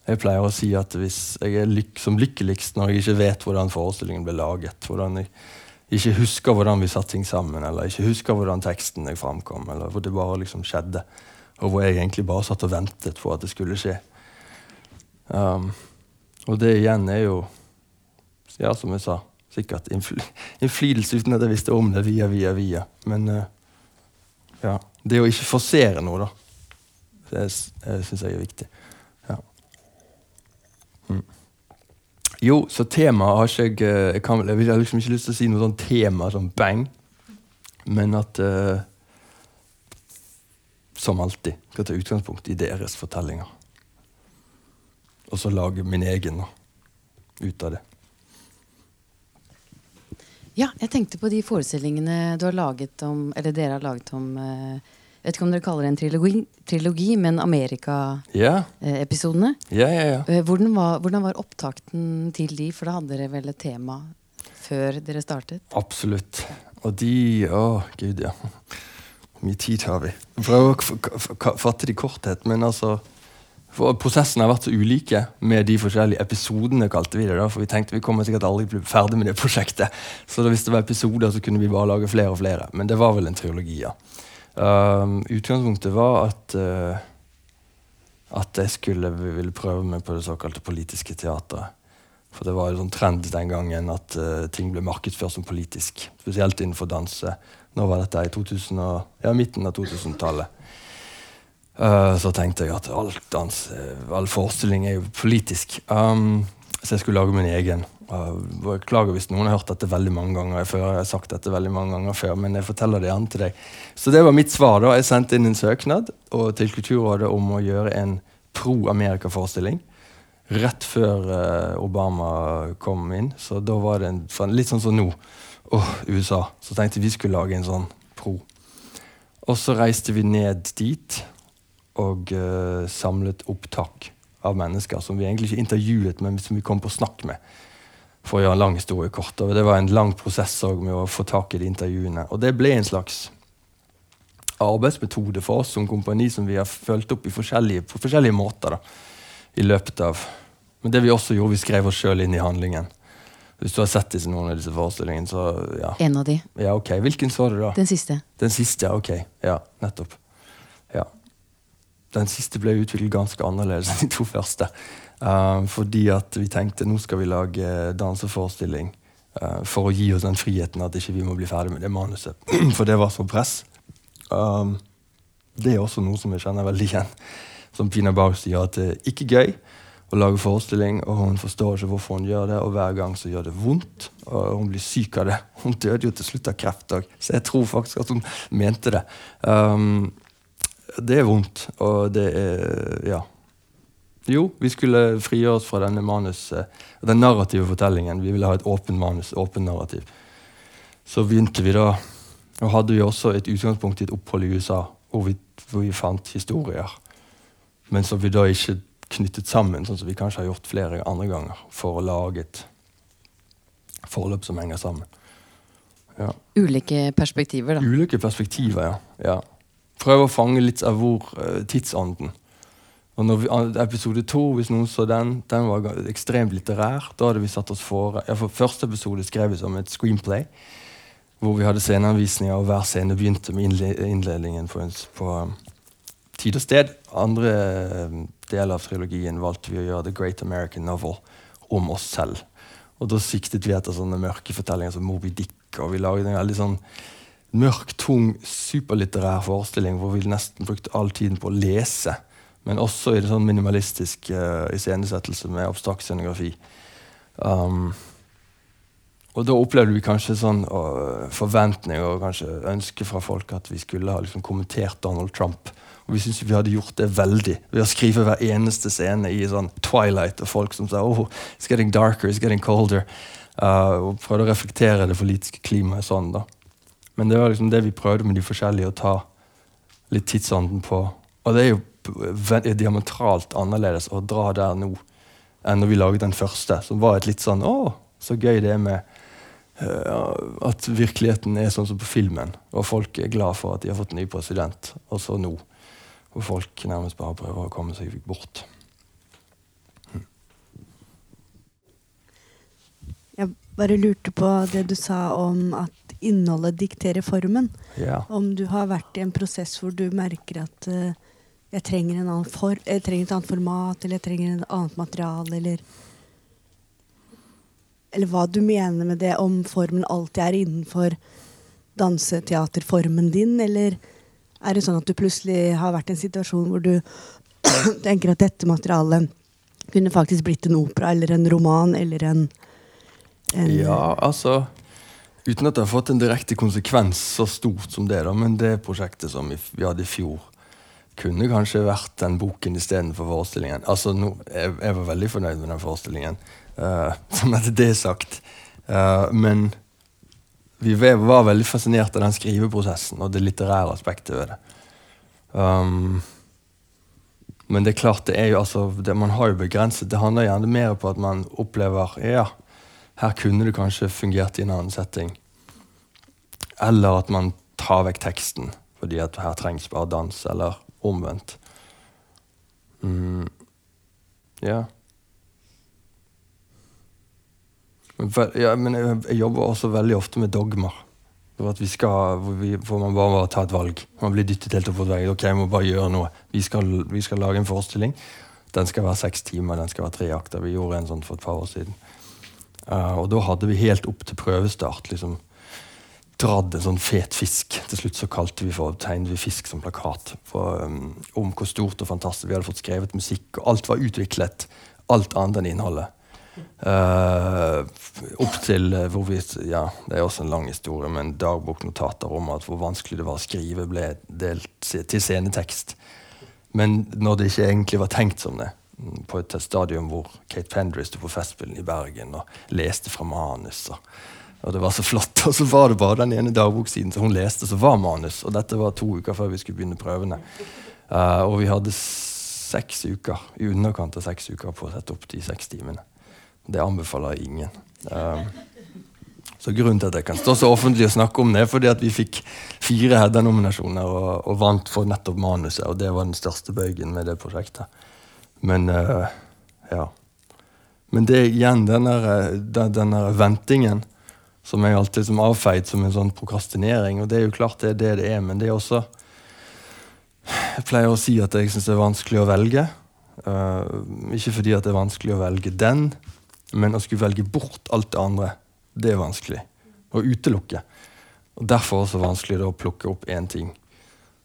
jeg pleier å si at hvis jeg er lyk som lykkeligst når jeg ikke vet hvordan forestillingen ble laget, hvordan jeg ikke husker hvordan vi satte ting sammen, eller ikke husker hvordan teksten jeg framkom, eller hvor det bare liksom skjedde, og hvor jeg egentlig bare satt og ventet på at det skulle skje. Um, og det igjen er jo, ja, som jeg sa, sikkert innfly innflytelse uten at jeg visste om det via, via, via. Men uh, ja, det å ikke forsere noe, da, det syns jeg er viktig. Ja. Mm. Jo, så temaet har ikke jeg eh, Jeg, kan, jeg har liksom ikke lyst til å si noe sånn tema, sånn bang. Men at uh, Som alltid skal ta utgangspunkt i deres fortellinger. Og så lage min egen da, ut av det. Ja, jeg tenkte på de forestillingene har laget om dere har laget om Jeg vet ikke om dere kaller det en trilogi, trilogi men Amerika-episodene. Ja, ja, ja. Eh, hvordan, var, hvordan var opptakten til de? For da hadde dere vel et tema før dere startet? Absolutt. Og de Å, gud, ja. Hvor mye tid har vi? Prøv å fatte det i korthet, men altså for Prosessene har vært så ulike med de forskjellige episodene. kalte vi det da, For vi tenkte vi kommer sikkert aldri bli ferdig med det prosjektet. Så da, hvis det var episoder, så kunne vi bare lage flere og flere. Men det var vel en triologi, ja. Um, utgangspunktet var at uh, at jeg skulle ville prøve meg på det såkalte politiske teatret. For det var jo sånn trend den gangen at uh, ting ble markedsført som politisk. Spesielt innenfor danse. Nå var dette i 2000 og, ja, midten av 2000-tallet. Uh, så tenkte jeg at all dans, eh, all forestilling er jo politisk. Um, så jeg skulle lage min egen. Uh, beklager hvis noen har hørt dette veldig mange ganger før. Jeg har sagt dette veldig mange ganger før, men jeg forteller det gjerne til deg. Så det var mitt svar. da. Jeg sendte inn en søknad til Kulturrådet om å gjøre en pro-Amerika-forestilling. Rett før eh, Obama kom inn. Så da var det en, litt sånn som nå. Åh, USA. Så tenkte vi skulle lage en sånn pro. Og så reiste vi ned dit og uh, samlet opptak av mennesker som vi egentlig ikke intervjuet, men som vi kom på snakk med. For å gjøre en lang historie kort. Og det var en lang prosess også med å få tak i de intervjuene. Og det ble en slags arbeidsmetode for oss som kompani som vi har fulgt opp i forskjellige, på forskjellige måter. da, i løpet av Men det vi også gjorde, vi skrev oss sjøl inn i handlingen. Hvis du har sett disse, noen av disse forestillingene, så ja. En av de. ja. Ok, Hvilken så du, da? Den siste. Den siste, ja. Ok. Ja, nettopp. Ja. Den siste ble utviklet ganske annerledes enn de to første. Uh, fordi at vi tenkte nå skal vi lage danseforestilling uh, for å gi oss den friheten at ikke vi må bli ferdig med det manuset. [CLEARS THROAT] For det var så press. Um, det er også noe som jeg kjenner veldig igjen. Som Pina Bauch sier, at det er ikke gøy å lage forestilling, og hun forstår ikke hvorfor hun gjør det, og hver gang så gjør det vondt, og hun blir syk av det. Hun døde jo til slutt av kreft òg, så jeg tror faktisk at hun mente det. Um, det er vondt, og det er Ja. Jo, vi skulle frigjøre oss fra denne manus, eh, den narrative fortellingen. Vi ville ha et åpent manus, åpen narrativ. Så begynte vi da, og hadde vi også et utgangspunkt i et opphold i USA, hvor vi, hvor vi fant historier. Men som vi da ikke knyttet sammen, sånn som vi kanskje har gjort flere andre ganger, for å lage et forløp som henger sammen. Ja. Ulike perspektiver, da. Ulike perspektiver, ja. ja. Prøve å fange litt av hvor uh, tidsånden. Og når vi, Episode to, hvis noen så den, den var ekstremt litterær. Da hadde vi satt oss for, ja, for Første episode skrev vi som et screenplay. Hvor vi hadde sceneanvisninger, og hver scene begynte med innledningen på, på um, tid og sted. Andre eh, del av trilogien valgte vi å gjøre The Great American Novel om oss selv. Og da siktet vi etter sånne mørke fortellinger som Moby Dick, og vi laget en veldig sånn mørk, tung, superlitterær forestilling hvor vi nesten brukte all tiden på å lese. Men også i en sånn minimalistisk uh, iscenesettelse med abstrakt scenografi. Um, og da opplevde vi kanskje sånn uh, forventning og kanskje ønske fra folk at vi skulle ha liksom, kommentert Donald Trump. Og vi syntes vi hadde gjort det veldig ved å skrive hver eneste scene i sånn Twilight, og folk som sa oh, it's getting darker, it's getting colder. Uh, og prøvde å reflektere det politiske klimaet sånn. da. Men det var liksom det vi prøvde med de forskjellige, å ta litt tidsånden på. Og det er jo diametralt annerledes å dra der nå enn når vi laget den første, som var et litt sånn Å, så gøy det er med uh, at virkeligheten er sånn som på filmen, og folk er glad for at de har fått en ny president. Og så nå, hvor folk nærmest bare prøver å komme seg bort. Jeg bare lurte på det du sa om at innholdet dikterer formen. Ja. Om du har vært i en prosess hvor du merker at eh, jeg, trenger for, jeg trenger et annet format, eller jeg trenger et annet materiale, eller Eller hva du mener med det, om formen alltid er innenfor danseteaterformen din, eller er det sånn at du plutselig har vært i en situasjon hvor du [CLEARS THROAT] tenker at dette materialet kunne faktisk blitt en opera eller en roman eller en, en Ja, altså Uten at det har fått en direkte konsekvens så stort som det, da, men det prosjektet som vi hadde i fjor, kunne kanskje vært den boken istedenfor forestillingen. Altså, no, jeg, jeg var veldig fornøyd med den forestillingen, uh, [LAUGHS] som etter det sagt. Uh, men vi var veldig fascinert av den skriveprosessen og det litterære aspektet ved det. Um, men det er klart, det er jo altså det, Man har jo begrenset Det handler gjerne mer på at man opplever Ja, her kunne det kanskje fungert i en annen setting. Eller at man tar vekk teksten fordi at her trengs bare dans, eller omvendt. Mm, ja. Vel- ja, men jeg, jeg jobber også veldig ofte med dogmer. For at vi skal, vi, hvor man bare må ta et valg. Man blir dyttet helt opp mot vei. Ok, jeg må bare gjøre noe. Vi skal, vi skal lage en forestilling. Den skal være seks timer, den skal være tre akter. Vi gjorde en sånn for et par år siden. Uh, og da hadde vi helt opp til prøvestart liksom dratt en sånn fet fisk. Til slutt så kalte vi for, tegnet vi fisk som plakat for, um, om hvor stort og fantastisk vi hadde fått skrevet musikk. Og alt var utviklet. Alt annet enn innholdet. Uh, opp til uh, hvor vi Ja, det er også en lang historie, men dagboknotater om at hvor vanskelig det var å skrive, ble delt til scenetekst. Men når det ikke egentlig var tenkt som det. mm, På et stadium hvor Kate Pendry sto på Festspillen i Bergen og leste fra manus. Og, og det var så flott. Og så var det bare den ene dagboksiden som hun leste, som var manus. Og dette var to uker før vi skulle begynne prøvene. Uh, og vi hadde seks uker, i underkant av seks uker på å sette opp de seks timene. Det anbefaler ingen. Uh, så Grunnen til at jeg kan stå så offentlig og snakke om det, er fordi at vi fikk fire Hedda-nominasjoner og, og vant for nettopp manuset. Og det var den største bøygen med det prosjektet. Men uh, ja. Men det igjen den, den der ventingen som jeg alltid som avfeid som en sånn prokrastinering. Og det er jo klart det er det det er, men det er også Jeg pleier å si at jeg syns det er vanskelig å velge. Uh, ikke fordi at det er vanskelig å velge den, men å skulle velge bort alt det andre, det er vanskelig. Å utelukke. Og Derfor også vanskelig å plukke opp én ting.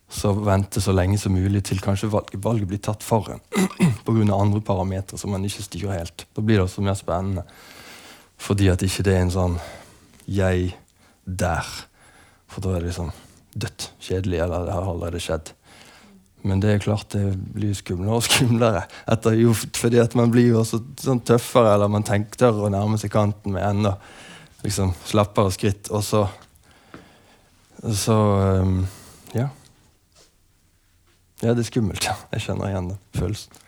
Så vente så lenge som mulig til kanskje valget, valget blir tatt for en. [CLEARS THROAT] Pga. andre parametere som man ikke styrer helt. Da blir det også mer spennende. Fordi at ikke det er en sånn jeg der. For da er det liksom dødt kjedelig, eller det har allerede skjedd. Men det er klart det blir skumlere og skumlere. Etter, jo, fordi at man blir jo også sånn tøffere, eller man tenker å nærme seg kanten med enda liksom, slappere skritt. Og så Så um, ja. Ja, det er skummelt. Jeg kjenner igjen den følelsen.